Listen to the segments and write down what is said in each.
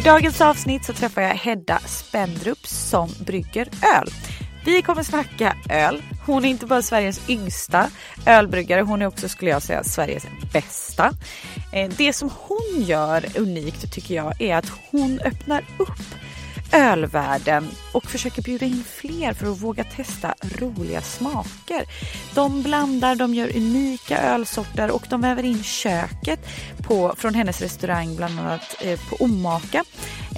I dagens avsnitt så träffar jag Hedda Spendrup som brygger öl. Vi kommer snacka öl. Hon är inte bara Sveriges yngsta ölbryggare, hon är också skulle jag säga Sveriges bästa. Eh, det som hon gör unikt tycker jag är att hon öppnar upp ölvärlden och försöker bjuda in fler för att våga testa roliga smaker. De blandar, de gör unika ölsorter och de väver in köket på, från hennes restaurang bland annat eh, på Omaka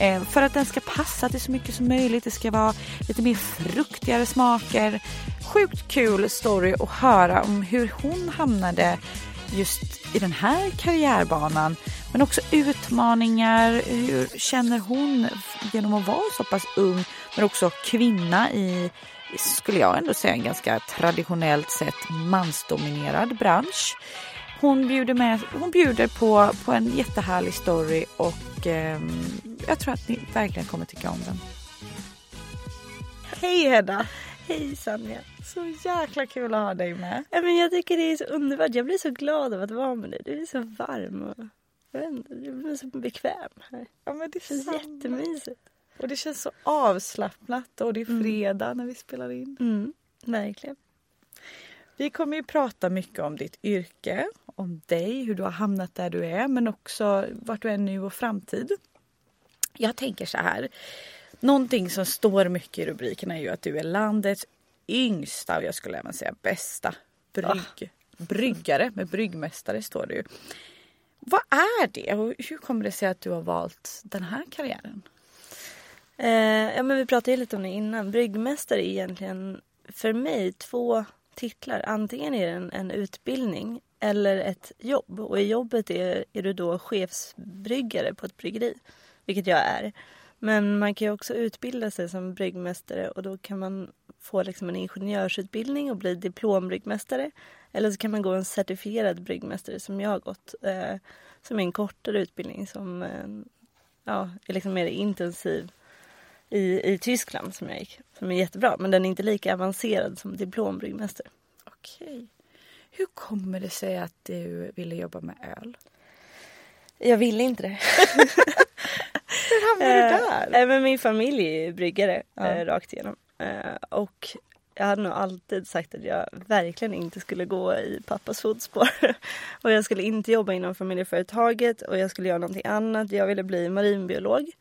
eh, för att den ska passa till så mycket som möjligt. Det ska vara lite mer fruktigare smaker. Sjukt kul story att höra om hur hon hamnade just i den här karriärbanan. Men också utmaningar. Hur känner hon genom att vara så pass ung men också kvinna i, skulle jag ändå säga, en ganska traditionellt sett mansdominerad bransch. Hon bjuder, med, hon bjuder på, på en jättehärlig story och eh, jag tror att ni verkligen kommer tycka om den. Hej Hedda! Hej Sanja! Så jäkla kul att ha dig med. Ja, men jag tycker det är så underbart. Jag blir så glad av att vara med dig. Du är så varm och jag blir så bekväm här. Ja, men det känns samma. jättemysigt. Och det känns så avslappnat och det är Mm. fredag när vi spelar in. Mm, verkligen. Vi kommer ju prata mycket om ditt yrke, om dig, hur du har hamnat där du är men också vart du är nu och framtid. Jag tänker så här. Någonting som står mycket i rubrikerna är ju att du är landets yngsta och jag skulle även säga bästa brygg, bryggare. Med bryggmästare står det ju. Vad är det och hur kommer det sig att du har valt den här karriären? Eh, ja, men vi pratade ju lite om det innan. Bryggmästare är egentligen för mig två titlar. Antingen är det en, en utbildning eller ett jobb. Och i jobbet är, är du då chefsbryggare på ett bryggeri. Vilket jag är. Men man kan ju också utbilda sig som bryggmästare och då kan man få liksom en ingenjörsutbildning och bli diplombryggmästare. Eller så kan man gå en certifierad bryggmästare som jag har gått. Eh, som är en kortare utbildning som eh, ja, är liksom mer intensiv i, i Tyskland som jag gick. Som är jättebra men den är inte lika avancerad som diplombryggmästare. Okej. Hur kommer det sig att du ville jobba med öl? Jag ville inte det. Hur hamnade du där? Eh, men min familj är bryggare Ja. eh, rakt igenom. Eh, och jag hade nog alltid sagt att jag verkligen inte skulle gå i pappas fotspår. och jag skulle inte jobba inom familjeföretaget och jag skulle göra någonting annat. Jag ville bli marinbiolog.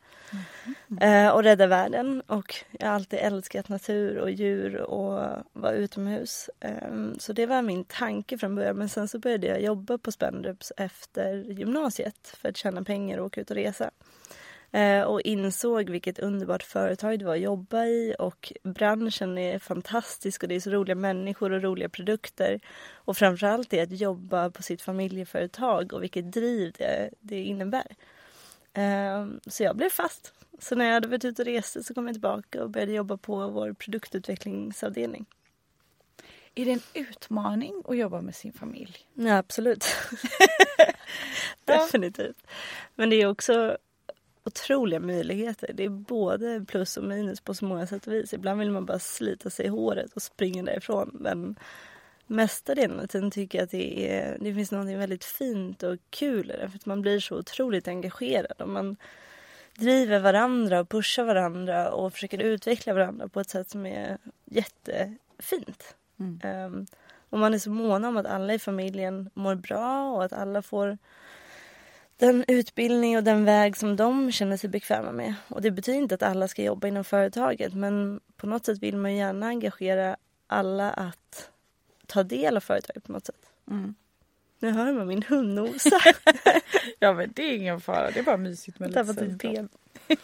Eh, och rädda världen. Och jag har alltid älskat natur och djur och vara utomhus. Eh, så det var min tanke från början. Men sen så började jag jobba på Spendrups efter gymnasiet för att tjäna pengar och åka ut och resa. Eh, och insåg vilket underbart företag det var att jobba i och branschen är fantastisk och det är så roliga människor och roliga produkter. Och framförallt det att jobba på sitt familjeföretag och vilket driv det, det innebär. Eh, så jag blev fast. Så när jag hade varit ute och reste så kom jag tillbaka och började jobba på vår produktutvecklingsavdelning. Är det en utmaning att jobba med sin familj? Ja, absolut. Definitivt. Men det är också otroliga möjligheter. Det är både plus och minus på så många sätt och vis. Ibland vill man bara slita sig i håret och springa därifrån. Men mesta delen av tiden tycker jag att det, är, det finns något väldigt fint och kul i det. För att man blir så otroligt engagerad. Och man driver varandra och pushar varandra och försöker utveckla varandra på ett sätt som är jättefint. Um, och man är så mån om att alla i familjen mår bra och att alla får den utbildning och den väg som de känner sig bekväma med. Och det betyder inte att alla ska jobba inom företaget men på något sätt vill man gärna engagera alla att ta del av företaget på något sätt. Mm. Nu hör man min hund nosa. ja men det är ingen fara, det är bara mysigt med lite sällskap. ben.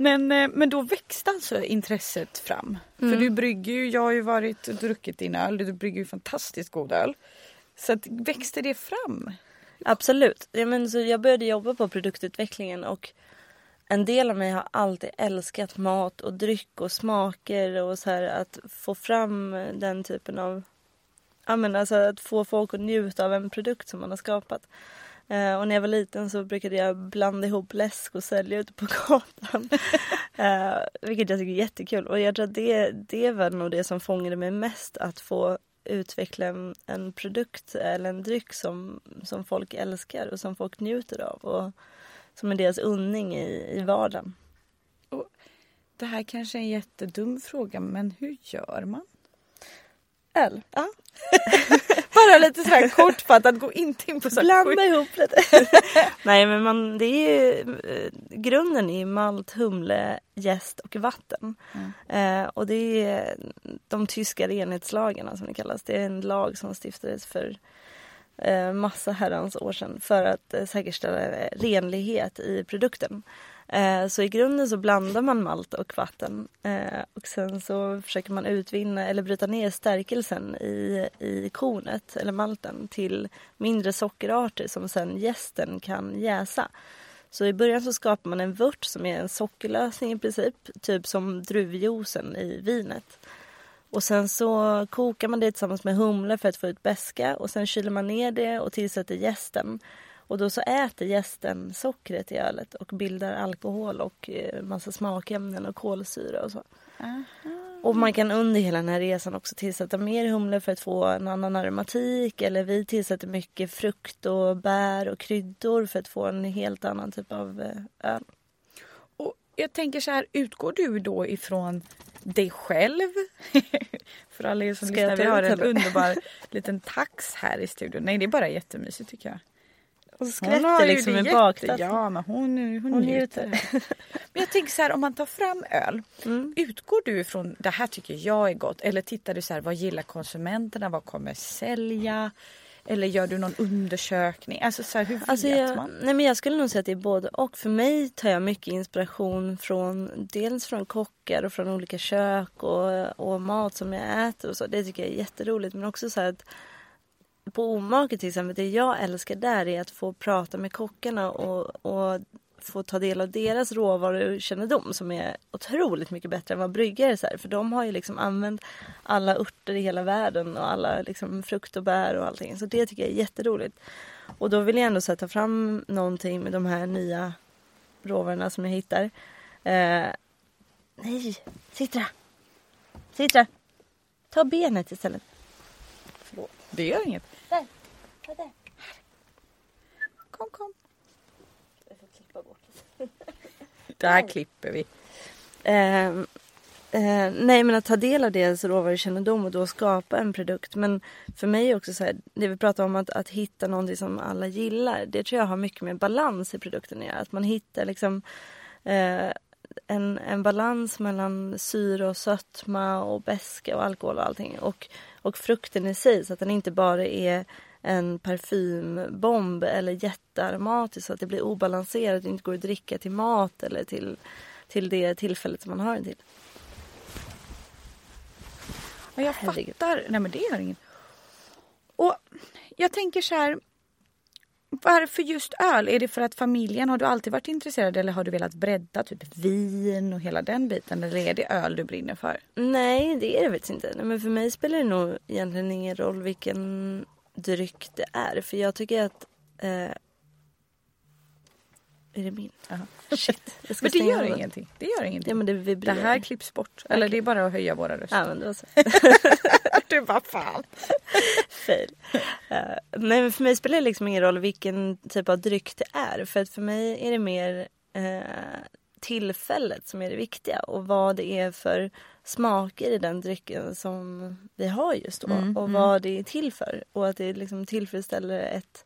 Men, eh, men då växte alltså intresset fram. Mm. För du brygger ju, jag har ju varit och druckit din öl, du brygger ju fantastiskt god öl. Så att, växte det fram? Absolut. Ja, men så jag började jobba på produktutvecklingen och en del av mig har alltid älskat mat och dryck och smaker och så här att få fram den typen av... Ja men alltså att få folk att njuta av en produkt som man har skapat. Eh, och när jag var liten så brukade jag blanda ihop läsk och sälja ute på gatan. eh, vilket jag tycker är jättekul. Och jag tror att det, det var nog det som fångade mig mest. Att få utveckla en, en produkt eller en dryck som, som folk älskar och som folk njuter av. Och som är deras unning i, i vardagen. Det här kanske är en jättedum fråga, men hur gör man? Öl. Ja. Bara lite sådär kortfattat, gå inte in på så här Blanda ihop lite. Nej men man, det är ju, eh, grunden är ju malt, humle, jäst och vatten. Mm. Eh, och det är de tyska renhetslagarna som det kallas. Det är en lag som stiftades för eh, massa herrans år sedan för att eh, säkerställa eh, renlighet i produkten. Eh, så i grunden så blandar man malt och vatten eh, och sen så försöker man utvinna eller bryta ner stärkelsen i, i kornet eller malten till mindre sockerarter som sen jästen kan jäsa. Så i början så skapar man en vört som är en sockerlösning i princip, typ som druvjuicen i vinet. Och sen så kokar man det tillsammans med humle för att få ut beska och sen kyler man ner det och tillsätter jästen. Och då så äter jästen sockret i ölet och bildar alkohol och eh, massa smakämnen och kolsyra och så. Och man kan under hela den här resan också tillsätta mer humle för att få en annan aromatik eller vi tillsätter mycket frukt och bär och kryddor för att få en helt annan typ av eh, öl. Och jag tänker så här, utgår du då ifrån dig själv? För alla er som Ska lyssnar, vi har en underbar liten tax här i studion. Nej, det är bara jättemysigt tycker jag. Och Hon har skvätter ju liksom det jätte-. Ja, men hon, hon, Hon njuter. Men jag tänker så här, om man tar fram öl. Mm. Utgår du ifrån det här tycker jag är gott? Eller tittar du så här, vad gillar konsumenterna? Vad kommer sälja? Eller gör du någon undersökning? Alltså så här, hur vet Alltså jag, man? nej men jag skulle nog säga att det är både och. För mig tar jag mycket inspiration från dels från kockar och från olika kök och, och mat som jag äter och så. Det tycker jag är jätteroligt. Men också så här att på Omaket till exempel, det jag älskar där är att få prata med kockarna och, och få ta del av deras råvarukännedom som är otroligt mycket bättre än vad bryggare är. För de har ju liksom använt alla örter i hela världen och alla liksom frukt och bär och allting. Så det tycker jag är jätteroligt. Och då vill jag ändå sätta här, ta fram någonting med de här nya råvarorna som jag hittar. Eh, nej, Citra! Citra! Ta benet istället. Förlåt. Det gör inget. Där! Kom, kom. Jag får klippa bort Det klipper vi. Eh, eh, nej men att ta del av deras råvarukännedom och då skapa en produkt. Men för mig också så här, det vi pratar om att, att hitta någonting som alla gillar. Det tror jag har mycket med balans i produkten att göra. Att man hittar liksom eh, en, en balans mellan syre och sötma och beska och alkohol och allting. Och, och frukten i sig så att den inte bara är en parfymbomb eller jättearomatisk så att det blir obalanserat och inte går att dricka till mat eller till, till det tillfället som man har den till. Ja, jag Herregud. fattar. Nej men det gör inget. Och jag tänker så här. Varför just öl? Är det för att familjen, har du alltid varit intresserad eller har du velat bredda typ vin och hela den biten? Eller är det öl du brinner för? Nej, det är det faktiskt inte. Nej, men för mig spelar det nog egentligen ingen roll vilken dryck det är. För jag tycker att... Eh... Är det min? Jaha. Shit. Men det gör den. ingenting. Det gör ingenting. Ja, men det det här klipps bort. Eller det är bara att höja våra röster. Ja, men då så. du bara fan. Fail. Nej, men för mig spelar det liksom ingen roll vilken typ av dryck det är. För att för mig är det mer eh, tillfället som är det viktiga. Och vad det är för smaker i den drycken som vi har just då. Mm, och mm. vad det är till för. Och att det liksom tillfredsställer ett,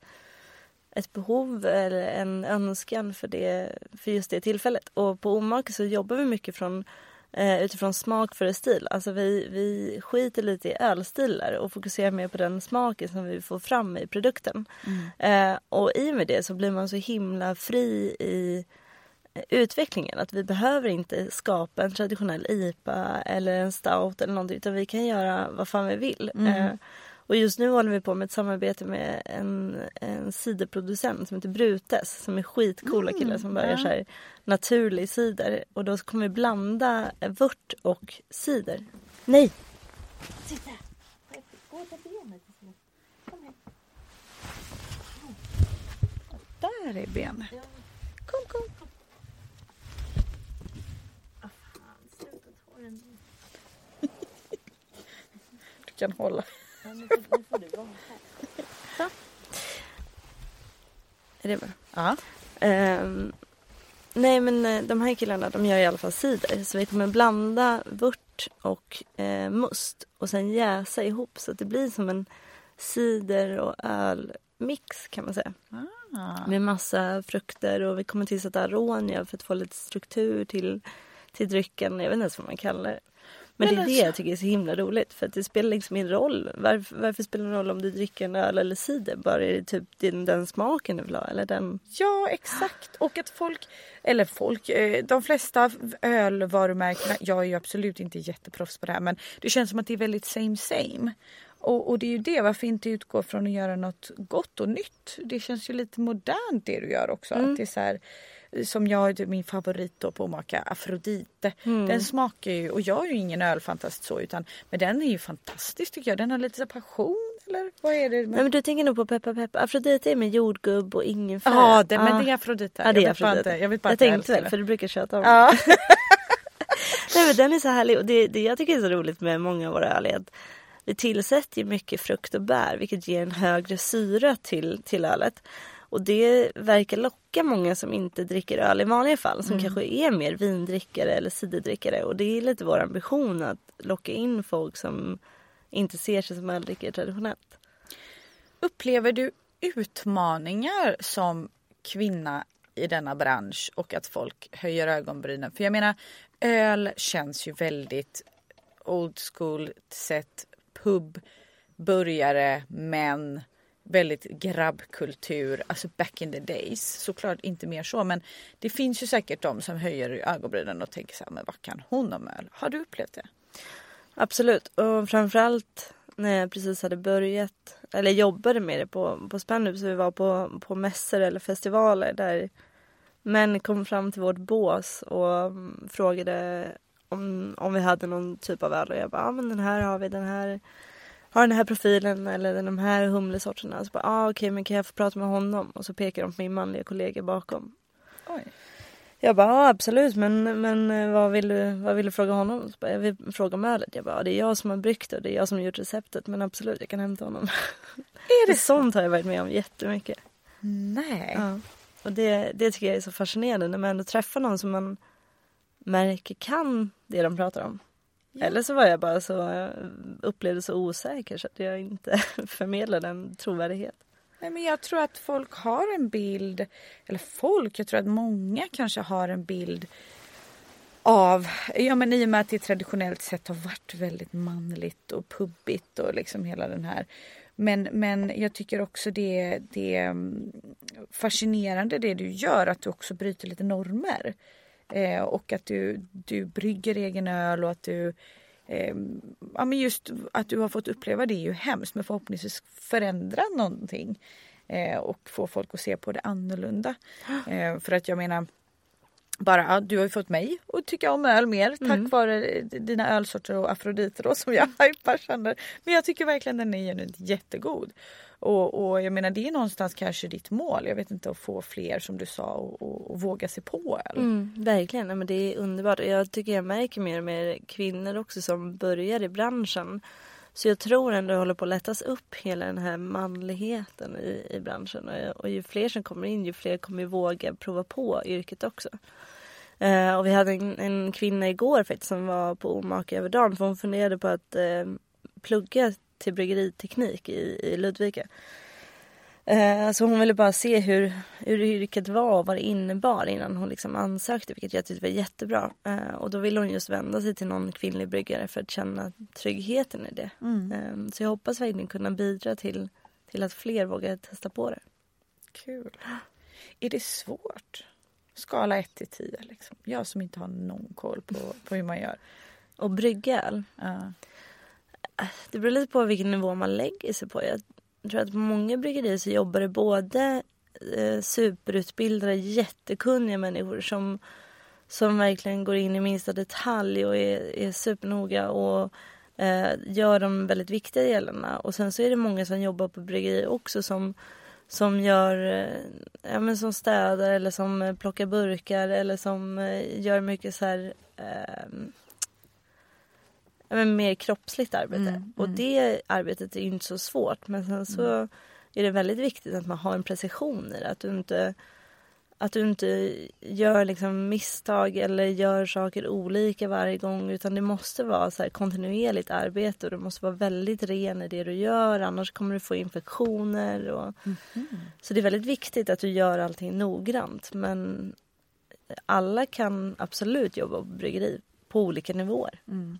ett behov eller en önskan för, det, för just det tillfället. Och på Omake så jobbar vi mycket från eh, utifrån smak före stil. Alltså vi, vi skiter lite i ölstilar och fokuserar mer på den smaken som vi får fram i produkten. Eh, och i och med det så blir man så himla fri i utvecklingen. Att vi behöver inte skapa en traditionell IPA eller en stout eller någonting utan vi kan göra vad fan vi vill. Eh, och just nu håller vi på med ett samarbete med en, en ciderproducent som heter Brutes som är skitcoola killar som bara gör så här naturlig cider. Och då kommer vi blanda vört och cider. Nej! Där är ben. Kom, kom. Du kan hålla. Är det bra? Ja. Ehm, nej men eh, de här killarna de gör i alla fall cider så vi kommer blanda vört och eh, must och sen jäsa ihop så att det blir som en cider och ölmix kan man säga. Ah. Med massa frukter och vi kommer tillsätta aronia för att få lite struktur till, till drycken. Jag vet inte ens vad man kallar det. Men, Men det är det alltså- jag tycker är så himla roligt för att det spelar liksom ingen roll. Varför, varför spelar det roll om du dricker en öl eller cider? Bara är det typ den, den smaken du vill ha eller den Ja, exakt. Och att folk, eller folk, eh, de flesta ölvarumärkena, jag är ju absolut inte jätteproffs på det här men det känns som att det är väldigt same same. Och, och det är ju det, varför inte utgå från att göra något gott och nytt? Det känns ju lite modernt det du gör också. Att det är så här, som jag, det är min favorit då på maka, Afrodite. Den smakar ju, och jag är ju ingen ölfantast så utan men den är ju fantastisk tycker jag. Den har lite så passion eller vad är det? med- Nej men du tänker nog på Peppa Peppa. Afrodite är med jordgubb och ingefära. Ja, det, men det är Afrodite. Ja, det är jag vet Afrodite. inte- Jag, vet bara jag tänkte väl det. för du brukar köta om Ja. Nej men den är så härlig och det, det jag tycker är så roligt med många av våra öl är att vi tillsätter mycket frukt och bär vilket ger en högre syra till, till ölet. Och det verkar locka många som inte dricker öl i vanliga fall som kanske är mer vindrickare eller ciderdrickare och det är lite vår ambition att locka in folk som inte ser sig som öldrickare traditionellt. Upplever du utmaningar som kvinna i denna bransch och att folk höjer ögonbrynen? För jag menar, öl känns ju väldigt old school sett, pub, burgare, män, väldigt grabbkultur, alltså back in the days. Såklart inte mer så men det finns ju säkert de som höjer ögonbrynen och tänker så här, men vad kan hon om öl? Har du upplevt det? Absolut och framförallt när jag precis hade börjat eller jobbade med det på, på Spannhup så vi var på, på mässor eller festivaler där män kom fram till vårt bås och mm, frågade om, om vi hade någon typ av öl och jag bara, ja men den här har vi, den här har den här profilen eller de här humlesorterna. Så bara, ah, okej men kan jag få prata med honom? Och så pekar de på min manliga kollega bakom. Oj. Jag bara, ja absolut men, men eh, vad, vill du, vad vill du fråga honom? Så bara, jag vill fråga om ölet. Jag bara, ja, det är jag som har bryggt och det är jag som har gjort receptet men absolut jag kan hämta honom. Är det Sånt har jag varit med om jättemycket. Nej. Ja. Och det, det tycker jag är så fascinerande när man ändå träffar någon som man märker kan det de pratar om. Ja. Eller så var jag bara så eh, upplevde så osäker så att jag inte förmedlade en trovärdighet. Nej, men jag tror att folk har en bild, eller folk, jag tror att många kanske har en bild av, ja men i och med att det traditionellt sett har varit väldigt manligt och pubbigt och liksom hela den här. Men, men jag tycker också det, det är mm, fascinerande det du gör, att du också bryter lite normer. Eh, och att du, du brygger egen öl och att du eh, ja, men just att du har fått uppleva det är ju hemskt men förhoppningsvis förändra någonting eh, och få folk att se på det annorlunda. Eh, för att jag menar bara, ja, du har ju fått mig att tycka om öl mer tack vare dina ölsorter och afroditer då, som jag hypar sönder. Men jag tycker verkligen den är genuint jättegod. Och, och jag menar det är någonstans kanske ditt mål, jag vet inte, att få fler som du sa och, och, och våga sig på öl. Mm, verkligen, Nej, men det är underbart. Jag tycker jag märker mer och mer kvinnor också som börjar i branschen. Så jag tror ändå det håller på att lättas upp hela den här manligheten i, i branschen. Och, och ju fler som kommer in ju fler kommer våga prova på yrket också. Eh, och vi hade en, en kvinna igår faktiskt som var på Omaka över dagen för hon funderade på att eh, plugga till bryggeriteknik i, i Ludvika. Eh, så hon ville bara se hur, hur yrket var och vad det innebar innan hon liksom ansökte vilket jag tyckte var jättebra. Eh, och då ville hon just vända sig till någon kvinnlig bryggare för att känna tryggheten i det. Mm. Eh, så jag hoppas verkligen kunna bidra till, till att fler vågar testa på det. Kul. Är det svårt? Skala 1 till 10 liksom. Jag som inte har någon koll på, på hur man gör. Och brygga öl. Ja. Det beror lite på vilken nivå man lägger sig på. Jag tror att på många bryggerier så jobbar det både eh, superutbildade, jättekunniga människor som, som verkligen går in i minsta detalj och är, är supernoga och eh, gör de väldigt viktiga delarna. Och sen så är det många som jobbar på bryggerier också som som gör, eh, ja men som städar eller som eh, plockar burkar eller som eh, gör mycket så här eh, ja, men mer kroppsligt arbete. Mm, och mm. det arbetet är ju inte så svårt men sen så är det väldigt viktigt att man har en precision i det. Att du inte, att du inte gör liksom misstag eller gör saker olika varje gång utan det måste vara så kontinuerligt arbete och du måste vara väldigt ren i det du gör annars kommer du få infektioner. Och... Så det är väldigt viktigt att du gör allting noggrant men alla kan absolut jobba på bryggeri på olika nivåer. Mm.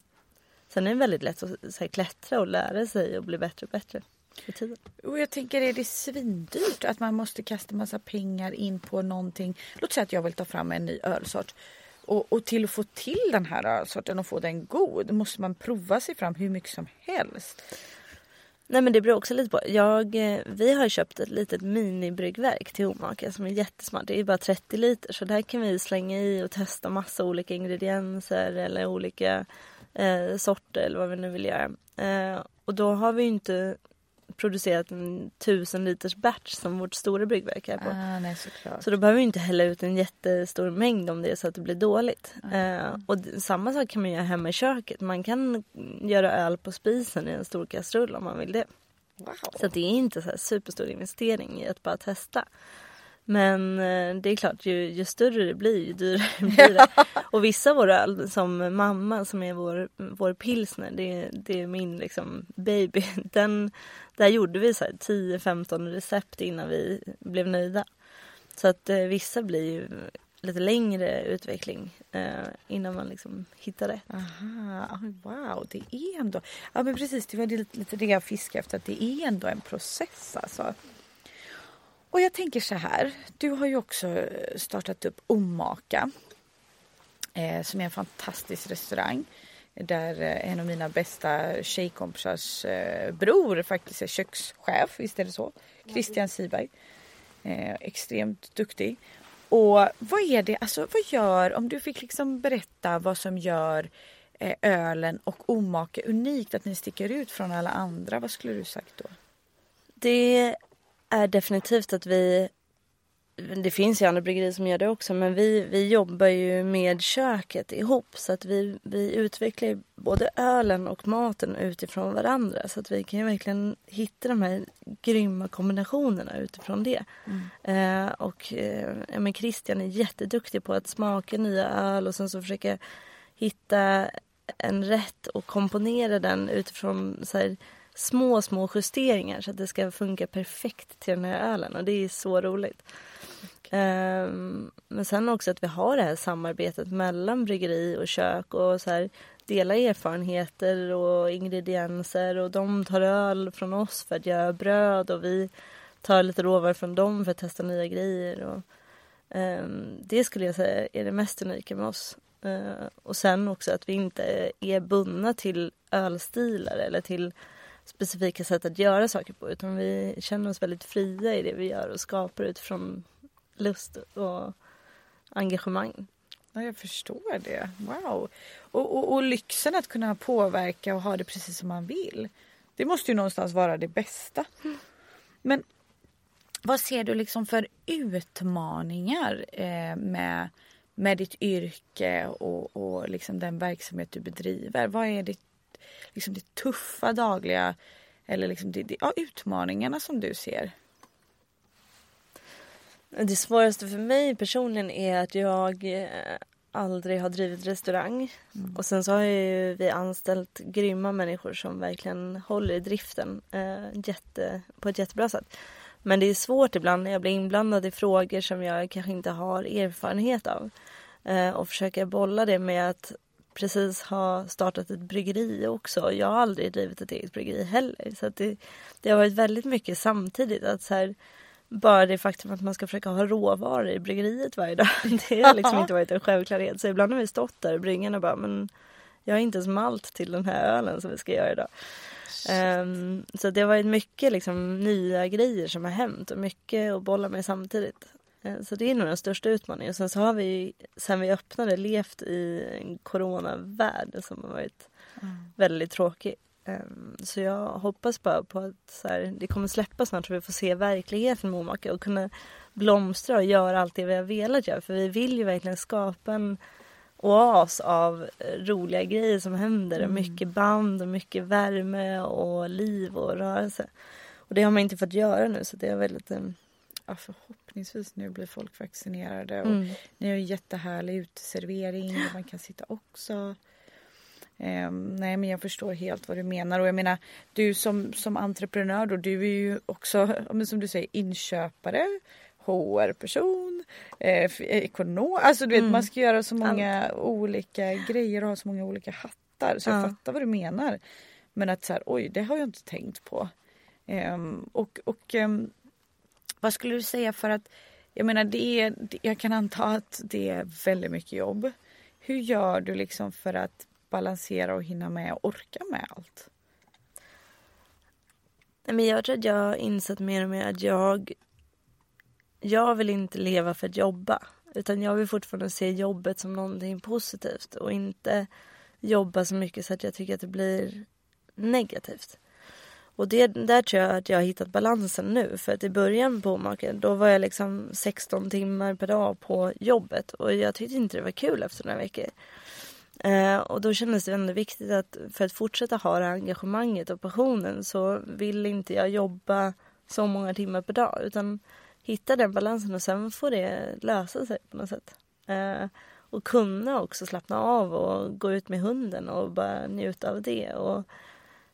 Sen är det väldigt lätt att så här, klättra och lära sig och bli bättre och bättre med tiden. Och jag tänker, är det svindyrt att man måste kasta massa pengar in på någonting? Låt säga att jag vill ta fram en ny ölsort. Och, och till att få till den här ölsorten och få den god måste man prova sig fram hur mycket som helst. Nej men det beror också lite på. Jag, eh, vi har köpt ett litet minibryggverk till Omaka som är jättesmart. Det är bara 30 liter så där kan vi slänga i och testa massa olika ingredienser eller olika eh, sorter eller vad vi nu vill göra. Eh, och då har vi inte producerat en tusen liters batch som vårt stora bryggverk är på. Ah, nej. Så då behöver vi inte hälla ut en jättestor mängd om det är så att det blir dåligt. Eh, och samma sak kan man göra hemma i köket. Man kan göra öl på spisen i en stor kastrull om man vill det. Wow. Så att det är inte så här superstor investering i att bara testa. Men eh, det är klart, ju, ju större det blir ju dyrare blir det. Och vissa våra öl, som mamma som är vår, vår pilsner, det, det är min liksom baby. Den, där gjorde vi så här 10-15 recept innan vi blev nöjda. Så att eh, vissa blir ju lite längre utveckling eh, innan man liksom hittar rätt. Aha, ah, wow, det är ändå... Ja men precis, det var lite, lite det jag fiskade efter, att det är ändå en process alltså. Och jag tänker så här, du har ju också eh, startat upp Omaka. Eh, som är en fantastisk restaurang. Eh, där eh, en av mina bästa tjejkompisars eh, bror faktiskt är kökschef, visst är det så? Christian Siberg. Eh, extremt duktig. Och vad är det, alltså vad gör, om du fick liksom berätta vad som gör eh, ölen och Omaka unikt, att ni sticker ut från alla andra, vad skulle du sagt då? Det är definitivt att vi det finns ju andra bryggerier som gör det också men vi, vi jobbar ju med köket ihop så att vi, vi utvecklar ju både ölen och maten utifrån varandra så att vi kan ju verkligen hitta de här grymma kombinationerna utifrån det. Eh, och eh, ja, men Christian är jätteduktig på att smaka nya öl och sen så försöka hitta en rätt och komponera den utifrån så här, små, små justeringar så att det ska funka perfekt till den här ölen och det är så roligt. Ehm, men sen också att vi har det här samarbetet mellan bryggeri och kök och så här, dela erfarenheter och ingredienser och de tar öl från oss för att göra bröd och vi tar lite råvaror från dem för att testa nya grejer. Och, ehm, det skulle jag säga är det mest unika med oss. Eh, och sen också att vi inte är bundna till ölstilar eller till specifika sätt att göra saker på utan vi känner oss väldigt fria i det vi gör och skapar utifrån lust och engagemang. Ja, jag förstår det. Wow. Och, och, och lyxen att kunna påverka och ha det precis som man vill. Det måste ju någonstans vara det bästa. Men vad ser du liksom för utmaningar eh, med, med ditt yrke och, och liksom den verksamhet du bedriver? Vad är ditt, liksom det tuffa dagliga eller liksom det, det, ja, utmaningarna som du ser? Det svåraste för mig personligen är att jag eh, aldrig har drivit restaurang. Och sen så har ju vi anställt grymma människor som verkligen håller i driften eh, jätte, på ett jättebra sätt. Men det är svårt ibland när jag blir inblandad i frågor som jag kanske inte har erfarenhet av. Eh, och försöka bolla det med att precis ha startat ett bryggeri också. Jag har aldrig drivit ett eget bryggeri heller. Så det, det har varit väldigt mycket samtidigt. att så här, bara det faktum att man ska försöka ha råvaror i bryggeriet varje dag. Det har liksom inte varit en självklarhet. Så ibland har vi stått där i bryggan och bara men jag har inte ens malt till den här ölen som vi ska göra idag. Um, så det har varit mycket liksom, nya grejer som har hänt och mycket att bolla med samtidigt. Uh, så det är nog den största utmaningen. Sen så har vi sen vi öppnade levt i en coronavärld som har varit mm. väldigt tråkig. Um, så jag hoppas bara på att så här, det kommer släppa snart så vi får se verkligheten med Omaka och kunna blomstra och göra allt det vi har velat göra. För vi vill ju verkligen skapa en oas av roliga grejer som händer. Mm. Mycket band och mycket värme och liv och rörelse. Och det har man inte fått göra nu så det är väldigt... Ja, förhoppningsvis nu blir folk vaccinerade och mm. ni har ju jättehärlig uteservering där man kan sitta också. Um, nej men jag förstår helt vad du menar och jag menar du som, som entreprenör då, du är ju också som du säger inköpare HR-person, eh, ekonom. Alltså du vet mm. man ska göra så många Allt. olika grejer och ha så många olika hattar. Så jag fattar vad du menar. Men att så här, oj det har jag inte tänkt på. Um, och och um, vad skulle du säga för att jag menar det är, jag kan anta att det är väldigt mycket jobb. Hur gör du liksom för att balansera och hinna med och orka med allt? men jag tror att jag har insett mer och mer att jag jag vill inte leva för att jobba. Utan jag vill fortfarande se jobbet som någonting positivt och inte jobba så mycket så att jag tycker att det blir negativt. Och det, där tror jag att jag har hittat balansen nu. För att i början på maken då var jag liksom 16 timmar per dag på jobbet. Och jag tyckte inte det var kul efter några veckor. Eh, och då kändes det ändå viktigt att för att fortsätta ha det engagemanget och passionen så vill inte jag jobba så många timmar per dag. Utan hitta den balansen och sen får det lösa sig på något sätt. Eh, och kunna också slappna av och gå ut med hunden och bara njuta av det. Och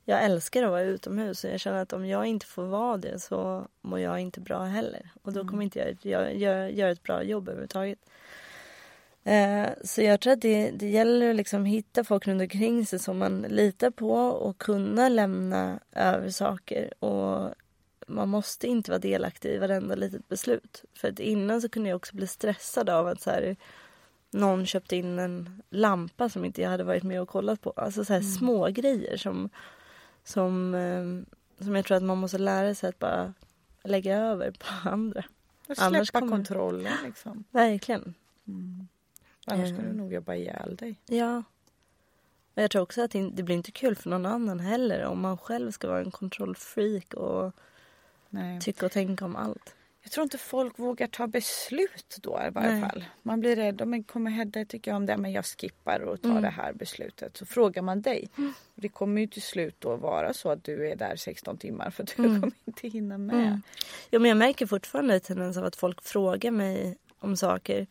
jag älskar att vara utomhus och jag känner att om jag inte får vara det så mår jag inte bra heller. Och då kommer mm. inte jag göra, göra, göra ett bra jobb överhuvudtaget. Eh, så jag tror att det, det gäller att liksom hitta folk runt omkring sig som man litar på och kunna lämna över saker och man måste inte vara delaktig i varenda litet beslut. För att innan så kunde jag också bli stressad av att så här, någon köpte in en lampa som inte jag hade varit med och kollat på. Alltså så här mm. små grejer som, som, eh, som jag tror att man måste lära sig att bara lägga över på andra. Och släppa Annars kommer... kontrollen liksom. Verkligen. Mm. Annars skulle du nog jobba ihjäl dig. Ja. Och jag tror också att det blir inte kul för någon annan heller om man själv ska vara en kontrollfreak och Nej. tycka och tänka om allt. Jag tror inte folk vågar ta beslut då i varje Nej. fall. Man blir rädd. Om kommer Hedda tycka om det, men jag skippar och tar mm. det här beslutet. Så frågar man dig. Mm. Det kommer ju till slut då vara så att du är där 16 timmar för du mm. kommer inte hinna med. Mm. Ja, men jag märker fortfarande en tendens av att folk frågar mig om saker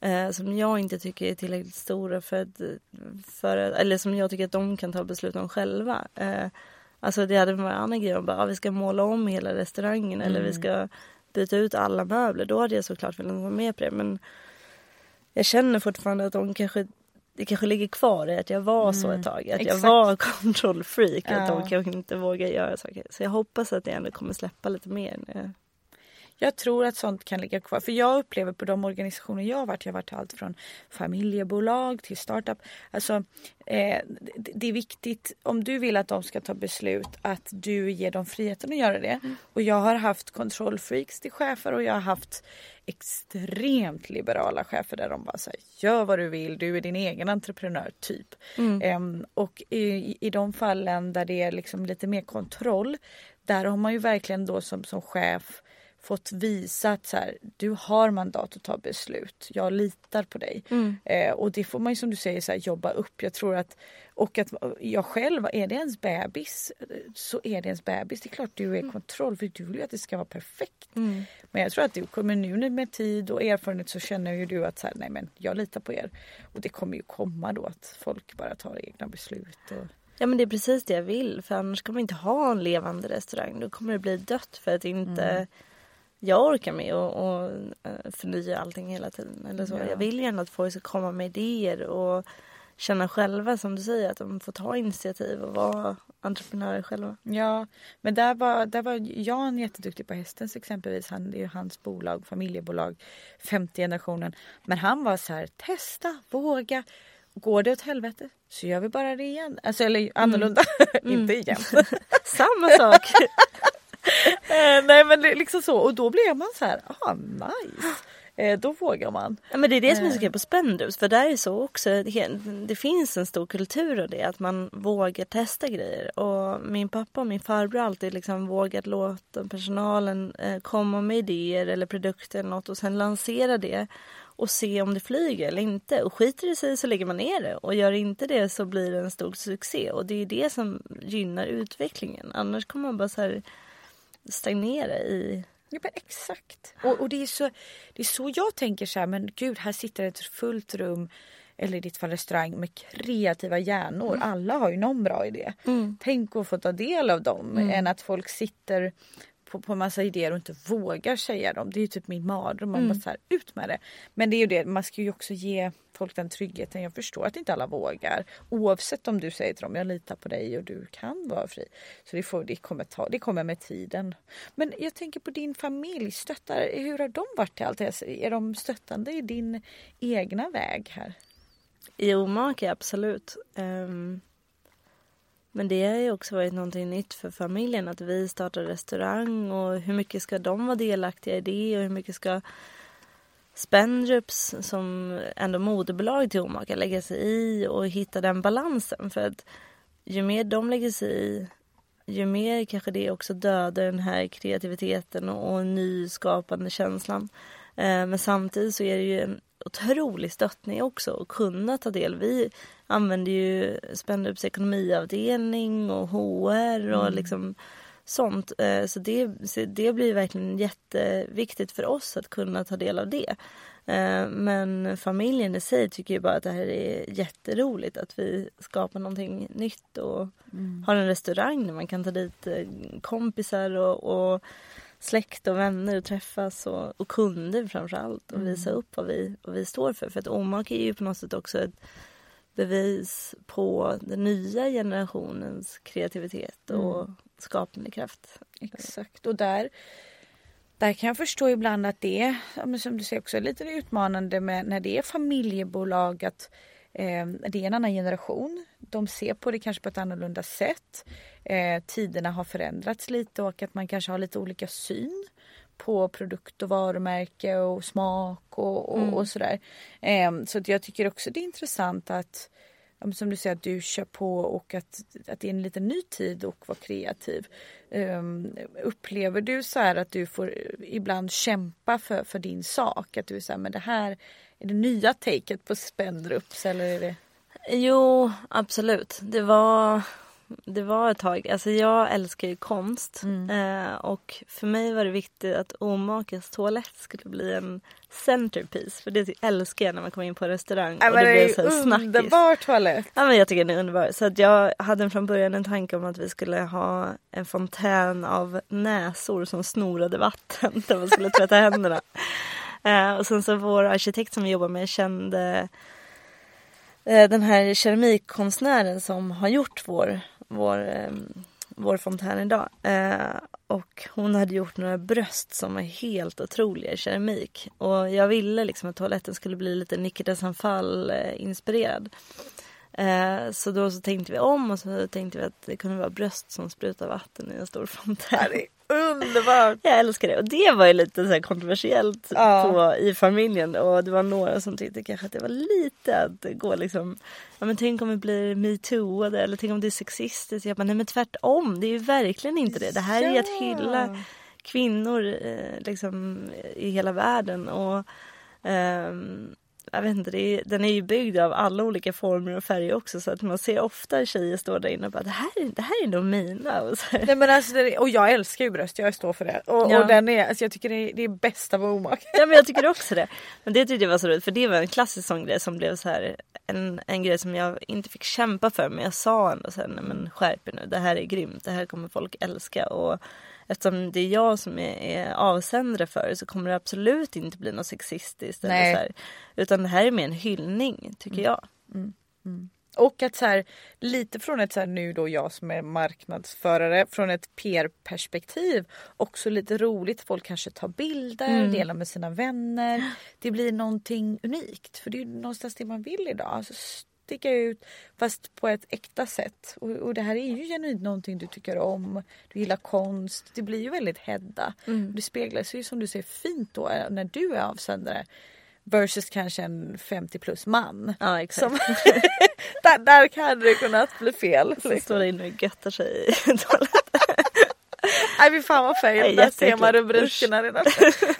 eh, som jag inte tycker är tillräckligt stora för att, för, eller som jag tycker att de kan ta beslut om själva. Eh, Alltså det hade varit en annan grej om bara, ah, vi ska måla om hela restaurangen eller vi mm. ska byta ut alla möbler. Då hade jag såklart velat vara med på det. Men jag känner fortfarande att de kanske det kanske ligger kvar i att jag var mm. så ett tag. Att Exakt. jag var kontrollfreak. Ja. Att de kanske inte vågar göra saker. Så jag hoppas att det ändå kommer släppa lite mer. Nu. Jag tror att sånt kan ligga kvar. För jag upplever på de organisationer jag har varit, jag har varit allt från familjebolag till startup. Alltså, eh, det är viktigt om du vill att de ska ta beslut att du ger dem friheten att göra det. Mm. Och jag har haft kontrollfreaks till chefer och jag har haft extremt liberala chefer där de bara säger gör vad du vill, du är din egen entreprenör typ. Mm. Um, och i, i de fallen där det är liksom lite mer kontroll där har man ju verkligen då som, som chef fått visa att så här, du har mandat att ta beslut. Jag litar på dig. Mm. Eh, och det får man ju som du säger så här, jobba upp. Jag tror att och att jag själv, är det ens bebis så är det ens bebis. Det är klart du är mm. kontroll för du vill ju att det ska vara perfekt. Mm. Men jag tror att du kommer nu med tid och erfarenhet så känner ju du att så här, nej men jag litar på er. Och det kommer ju komma då att folk bara tar egna beslut. Och... Ja men det är precis det jag vill för annars kommer vi inte ha en levande restaurang. Då kommer det bli dött för att inte mm. Jag orkar med och, och eh, förnya allting hela tiden. Eller så. Ja. Jag vill gärna att folk ska komma med idéer och känna själva som du säger att de får ta initiativ och vara entreprenörer själva. Ja, men där var, där var Jan jätteduktig på Hästens exempelvis. Han, det är hans bolag, familjebolag, femte generationen. Men han var så här, testa, våga. Går det åt helvete så gör vi bara det igen. Alltså eller annorlunda, mm. inte igen. Samma sak. Eh, nej men liksom så och då blev man så här, ah nice. Eh, då vågar man. Ja, men det är det som är så eh. kul på Spendrups för där är så också. Det, det finns en stor kultur av det att man vågar testa grejer och min pappa och min farbror har alltid liksom vågat låta personalen eh, komma med idéer eller produkter eller något och sen lansera det och se om det flyger eller inte. Och skiter det sig så lägger man ner det och gör inte det så blir det en stor succé och det är det som gynnar utvecklingen. Annars kommer man bara så här stagnera i Ja, men exakt. Och, och, det, är så, det är så jag tänker så här, men gud, här sitter ett fullt rum eller i ditt fall restaurang med kreativa hjärnor. Mm. Alla har ju någon bra idé. Mm. Tänk att få ta del av dem mm. än att folk sitter på, på massa idéer och inte vågar säga dem. Det är ju typ min mardröm. Man mm. bara så här, ut med det. Men det är ju det, man ska ju också ge folk den tryggheten. Jag förstår att inte alla vågar. Oavsett om du säger till dem, jag litar på dig och du kan vara fri. Så det, får, det, kommer, ta, det kommer med tiden. Men jag tänker på din familj. Stöttar, hur har de varit till allt det Är de stöttande i din egna väg här? I omake, absolut. Um, men det har ju också varit någonting nytt för familjen att vi startar restaurang och hur mycket ska de vara delaktiga i det och hur mycket ska Spendrups som ändå moderbolag till Omaka lägga sig i och hitta den balansen. För att ju mer de lägger sig i ju mer kanske det också dödar den här kreativiteten och nyskapande känslan. Eh, men samtidigt så är det ju en otrolig stöttning också att kunna ta del. Vi använder ju Spendrups ekonomiavdelning och HR och mm. liksom sånt. Eh, så det, det blir verkligen jätteviktigt för oss att kunna ta del av det. Eh, men familjen i sig tycker ju bara att det här är jätteroligt att vi skapar någonting nytt och mm. har en restaurang där man kan ta dit eh, kompisar och, och släkt och vänner och träffas och, och kunder framförallt och mm. visa upp vad vi, vad vi står för. För att Omak är ju på något sätt också ett bevis på den nya generationens kreativitet och mm. skapande kraft. Exakt och där där kan jag förstå ibland att det är, som du säger också, lite utmanande med när det är familjebolag att eh, det är en annan generation. De ser på det kanske på ett annorlunda sätt. Eh, tiderna har förändrats lite och att man kanske har lite olika syn på produkt och varumärke och smak och, och, mm. och sådär. Eh, så jag tycker också det är intressant att som du säger att du kör på och att, att det är en liten ny tid och vara kreativ. Um, upplever du så här att du får ibland kämpa för, för din sak? Att du är så här, men det här är det nya taket på Spendrups eller är det? Jo, absolut. Det var det var ett tag. Alltså jag älskar ju konst mm. eh, och för mig var det viktigt att Omakens toalett skulle bli en centerpiece. För det älskar jag när man kommer in på en restaurang ja, och det, det blir så snackis. Underbar toalett! Ja men jag tycker den är underbar. Så att jag hade från början en tanke om att vi skulle ha en fontän av näsor som snorade vatten där man skulle tvätta händerna. Eh, och sen så vår arkitekt som vi jobbar med kände Eh, den här keramikkonstnären som har gjort vår vår, eh, vår fontän idag. Eh, och hon hade gjort några bröst som var helt otroliga i keramik. Och jag ville liksom att toaletten skulle bli lite Nikita-Sanfal-inspirerad så då så tänkte vi om och så tänkte vi att det kunde vara bröst som sprutar vatten i en stor fontän. Underbart! Jag älskar det och det var ju lite så kontroversiellt ja. på, i familjen och det var några som tyckte kanske att det var lite att gå liksom Ja men tänk om vi blir metooade eller tänk om det är sexistiskt. Jag bara, nej men tvärtom, det är ju verkligen inte det. Det här ja. är att hylla kvinnor eh, liksom i hela världen och um, jag vet inte, är, den är ju byggd av alla olika former och färger också så att man ser ofta tjejer stå där inne och bara det här, det här är nog mina. Och, så. Nej, men alltså, och jag älskar ju bröst, jag står för det. Och, ja. och den är, alltså, jag tycker det är, det är bästa med omak. Ja men jag tycker också det. Men det tyckte jag var så roligt för det var en klassisk sån grej som blev så här en, en grej som jag inte fick kämpa för men jag sa ändå sen, men skärp er nu, det här är grymt, det här kommer folk älska och eftersom det är jag som är, är avsändare för det så kommer det absolut inte bli något sexistiskt. Eller så här, utan det här är mer en hyllning tycker jag. Mm. Mm. Och att så här, lite från ett så här, nu då jag som är marknadsförare från ett PR-perspektiv också lite roligt. Folk kanske tar bilder, mm. delar med sina vänner. Det blir någonting unikt för det är ju någonstans det man vill idag. Alltså sticka ut fast på ett äkta sätt. Och, och, det här är ju genuint någonting du tycker om. Du gillar konst. Det blir ju väldigt Hedda. Mm. Det speglar sig ju som du säger fint då när du är avsändare. Versus kanske en 50 plus man. Ja exakt. Som, där, där kan det kunnat bli fel. Som liksom. står inne och göttar sig i toaletten. Nej fy fan vad fail. Där ser man rubrikerna redan.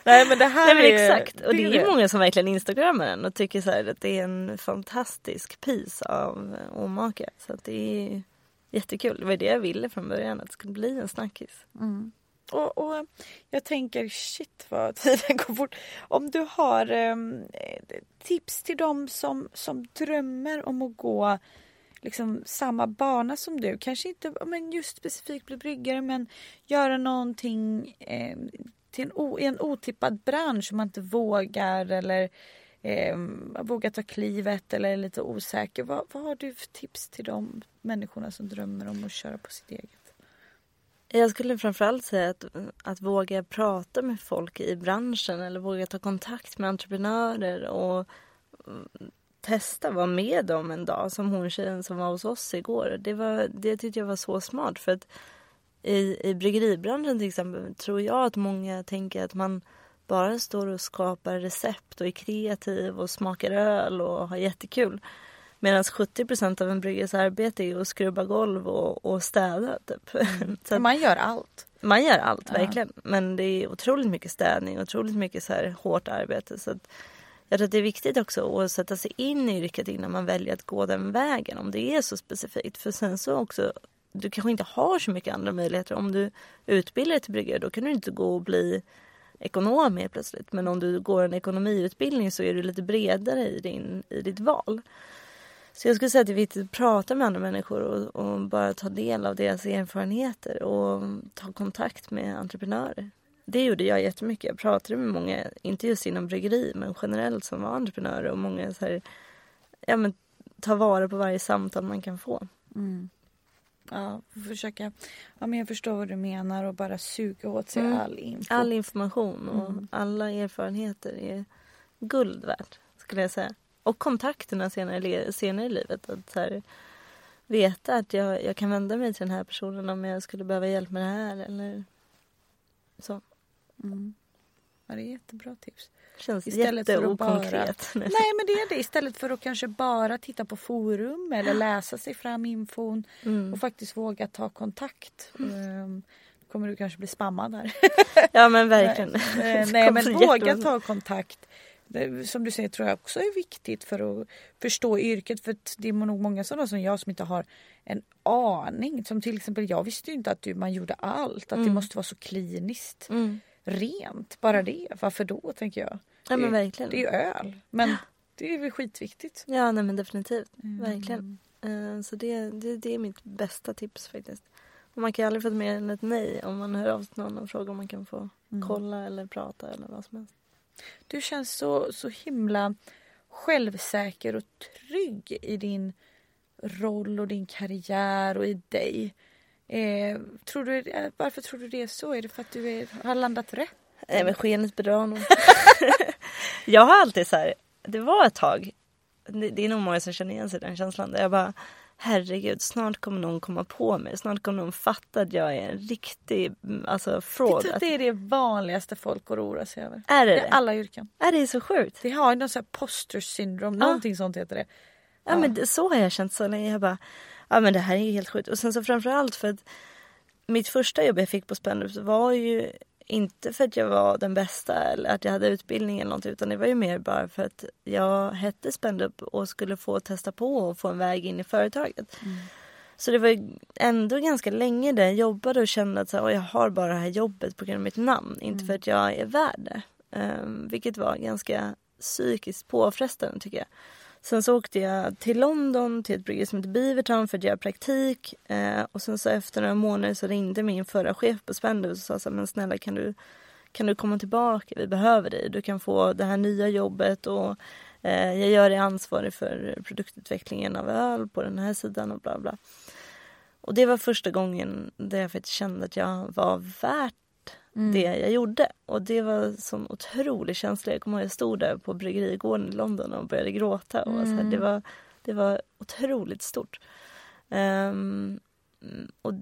Nej men det här Nej, men är Exakt och det är ju många som verkligen instagrammar den och tycker så här att det är en fantastisk piece av omaka. Så att det är jättekul. Det var det jag ville från början att det skulle bli en snackis. Mm. Och, och, jag tänker shit vad tiden går fort. Om du har eh, tips till dem som, som drömmer om att gå liksom samma bana som du. Kanske inte men just specifikt bli bryggare men göra någonting eh, till en, o, en otippad bransch som man inte vågar eller eh, vågar ta klivet eller är lite osäker. Vad, vad har du för tips till de människorna som drömmer om att köra på sitt eget? Jag skulle framförallt säga att, att våga prata med folk i branschen eller våga ta kontakt med entreprenörer och testa vara med dem en dag som hon tjejen som var hos oss igår. Det, var, det tyckte jag var så smart för att i, i bryggeribranschen till exempel tror jag att många tänker att man bara står och skapar recept och är kreativ och smakar öl och har jättekul. Medan 70% av en bryggares arbete är att skrubba golv och, och städa. Typ. Mm. så man gör allt. Man gör allt, ja. verkligen. Men det är otroligt mycket städning, otroligt mycket så här hårt arbete. Så jag tror att det är viktigt också att sätta sig in i yrket innan man väljer att gå den vägen. Om det är så specifikt. För sen så också, du kanske inte har så mycket andra möjligheter. Om du utbildar dig till bryggare då kan du inte gå och bli ekonom helt plötsligt. Men om du går en ekonomiutbildning så är du lite bredare i, din, i ditt val. Så jag skulle säga att det är viktigt att prata med andra människor och, och, bara ta del av deras erfarenheter och ta kontakt med entreprenörer. Det gjorde jag jättemycket. Jag pratade med många, inte just inom bryggeri, men generellt som var entreprenörer och många så här, ja men ta vara på varje samtal man kan få. Mm. Ja, försöka, ja men jag förstår vad du menar och bara suga åt sig mm. all info. All information och mm. alla erfarenheter är guld värt, skulle jag säga. Och kontakterna senare, senare i livet. Att så här, veta att jag, jag kan vända mig till den här personen om jag skulle behöva hjälp med det här eller så. Mm. Ja, det är jättebra tips. Känns jätteokonkret. Nej men det är det. Istället för att kanske bara titta på forum eller läsa sig fram infon mm. och faktiskt våga ta kontakt. Mm. Um, kommer du kanske bli spammad här. ja men verkligen. nej, nej men våga ta kontakt som du säger tror jag också är viktigt för att förstå yrket. För det är nog många sådana som jag som inte har en aning. Som till exempel jag visste ju inte att man gjorde allt. Att mm. det måste vara så kliniskt mm. Rent. Bara det. Varför då tänker jag. Ja, men verkligen. Det är ju öl. Men det är väl skitviktigt. Ja nej, men definitivt. Mm. Verkligen. Uh, så det, det, det är mitt bästa tips faktiskt. Och man kan aldrig få mer än ett nej om man hör av sig till någon och frågar om man kan få mm. kolla eller prata eller vad som helst. Du känns så, så himla självsäker och trygg i din roll och din karriär och i dig. Eh, tror du, eh, varför tror du det är så? Är det för att du är, har landat rätt? Nej men skenet bedrar nog. jag har alltid så här, det var ett tag, det, det är nog många som känner igen sig i den känslan där jag bara herregud, snart kommer någon komma på mig. Snart kommer någon fatta att jag är en riktig alltså, fraud. Det, det är det vanligaste folk går och oroar sig över. Är det det? alla yrken. Är det så sjukt? Det har någon sån här poster syndrom, ja. någonting sånt heter det. Ja, ja men det, så har jag känt så länge. Jag bara, ja men det här är helt sjukt. Och sen så framförallt för att mitt första jobb jag fick på Spendrups var ju inte för att jag var den bästa eller att jag hade utbildning eller något utan det var ju mer bara för att jag hette Spendup och skulle få testa på och få en väg in i företaget. Mm. Så det var ändå ganska länge där jag jobbade och kände att så här, jag har bara det här jobbet på grund av mitt namn. Inte mm. för att jag är värd det. Um, vilket var ganska psykiskt påfrestande tycker jag. Sen så åkte jag till London till ett bryggeri som heter Beavertown för att göra praktik. Eh, och sen så efter några månader så ringde min förra chef på Spendus och sa så här, men snälla kan du, kan du komma tillbaka? Vi behöver dig. Du kan få det här nya jobbet och eh, jag gör dig ansvarig för produktutvecklingen av öl på den här sidan och bla bla. Och det var första gången där jag faktiskt kände att jag var värt mm. det jag gjorde. Och det var sån otrolig känsla. Jag kommer ihåg jag stod där på bryggerigården i London och började gråta. Och så här, det, var, det var otroligt stort. Um, och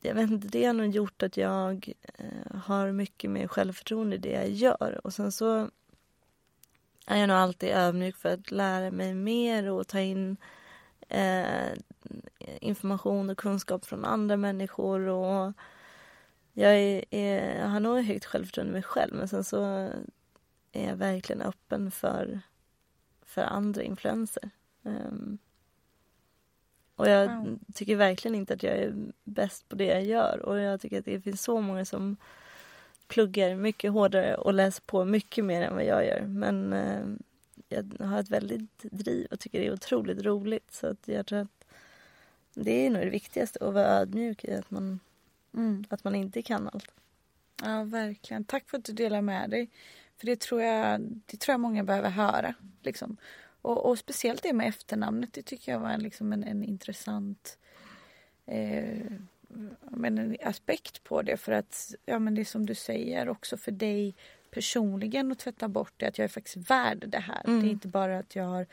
jag vet inte, det har nog gjort att jag uh, har mycket mer självförtroende i det jag gör. Och sen så är jag nog alltid ödmjuk för att lära mig mer och ta in uh, information och kunskap från andra människor. och jag, är, är, jag har nog högt självförtroende i mig själv men sen så är jag verkligen öppen för, för andra influenser. Um, och jag wow. tycker verkligen inte att jag är bäst på det jag gör och jag tycker att det finns så många som pluggar mycket hårdare och läser på mycket mer än vad jag gör. Men eh, jag har ett väldigt driv och tycker det är otroligt roligt så att jag tror att det är nog det viktigaste att vara ödmjuk i att man Mm. Att man inte kan allt. Ja, verkligen. Tack för att du delar med dig. För det tror jag, det tror jag många behöver höra. Liksom. Och, och speciellt det med efternamnet. Det tycker jag var en, liksom en, en intressant eh, men en aspekt på det. För att ja, men det är som du säger också för dig personligen att tvätta bort det. Att jag är faktiskt värd det här. Mm. Det är inte bara att jag har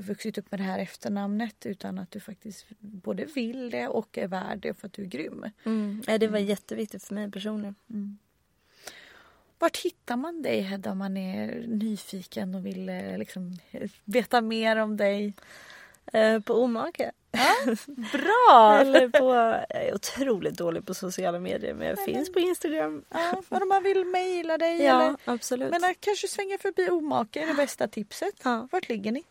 vuxit upp med det här efternamnet utan att du faktiskt både vill det och är värd det för att du är grym. Mm. Ja, det var mm. jätteviktigt för mig personligen. Mm. Vart hittar man dig Hedda om man är nyfiken och vill eh, liksom, veta mer om dig? Eh, på Omake. Ja, bra! Eller på, jag är otroligt dålig på sociala medier men jag finns på Instagram. Ja, om man vill mejla dig? Ja, eller? absolut. Men kanske svänga förbi Omake är det bästa tipset. Ja. Vart ligger ni?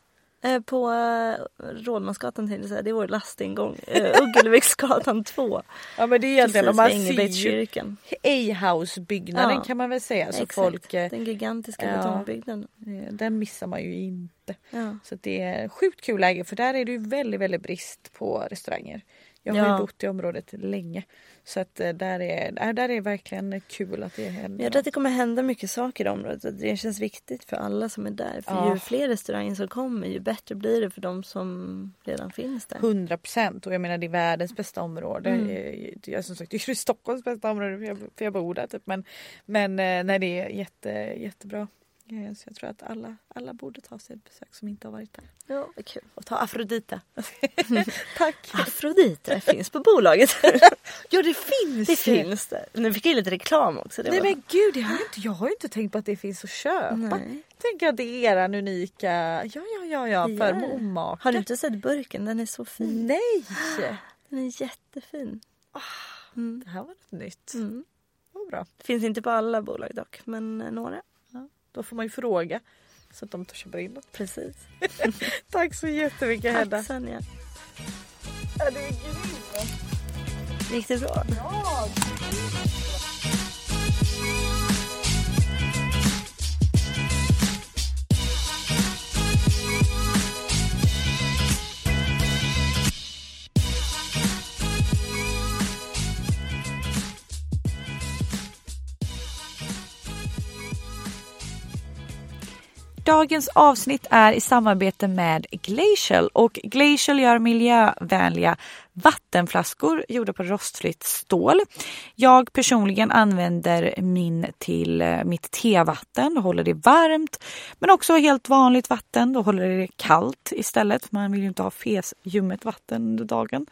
Eh, på eh, Rådmansgatan tänkte jag säga, det är vår lastingång. Uh, Uggelviksgatan 2. Ja men det är egentligen om man ser A-house-byggnaden ja, kan man väl säga. Så exakt. folk, den gigantiska ja, betongbyggnaden. Den missar man ju inte. Ja. Så det är sjukt kul läge för där är det ju väldigt väldigt brist på restauranger. Jag har ja. ju bott i området länge. Så att eh, där är, där är verkligen kul att det händer. Jag tror att det kommer hända mycket saker i området. Det känns viktigt för alla som är där. För ja. ju fler restauranger som kommer ju bättre blir det för de som redan finns där. 100 procent och jag menar det är världens bästa område. Mm. Jag, som sagt det är Stockholms bästa område för jag, för jag bor där typ. Men, men eh, nej, det är jätte, jättebra. Så jag tror att alla, alla borde ta sig ett besök som inte har varit där. Ja, vad kul. Och ta Afrodita. Tack. Afrodita finns på bolaget. ja, det finns. Det finns det. Nu fick jag lite reklam också. Det Nej var... men gud, jag har, inte, jag har inte tänkt på att det finns att köpa. Nej. Tänk att det är eran unika, ja ja ja ja, för ja. Har du inte sett burken? Den är så fin. Nej! Den är jättefin. Ah, mm. Det här var något nytt. Mm. Vad bra. Det finns inte på alla bolag dock, men några. Då får man ju fråga så att de köper in något. Precis. Tack så jättemycket Hedda. Tack Sonja. Ja, det är grymt. Gick det bra? Ja. Dagens avsnitt är i samarbete med Glacial och Glacial gör miljövänliga vattenflaskor gjorda på rostfritt stål. Jag personligen använder min till eh, mitt tevatten, då håller det varmt. Men också helt vanligt vatten, då håller det kallt istället. Man vill ju inte ha fesljummet vatten under dagen.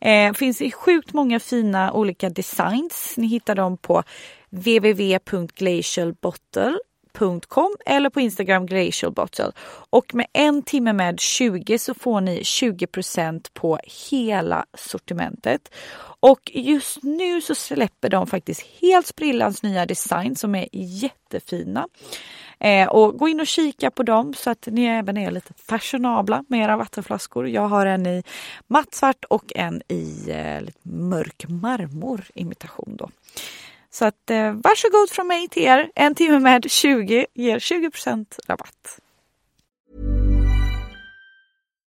Eh, finns i sjukt många fina olika designs. Ni hittar dem på www.glacialbottle glacialbottle.com eller på Instagram glacialbottle. Och med en timme med 20 så får ni 20% på hela sortimentet. Och just nu så släpper de faktiskt helt sprillans nya design som är jättefina. Eh, och gå in och kika på dem så att ni även är lite fashionabla med era vattenflaskor. Jag har en i mattsvart och en i eh, lite mörk marmor imitation då. Så att eh, varsågod från mig till er. En timme med 20 ger 20% rabatt.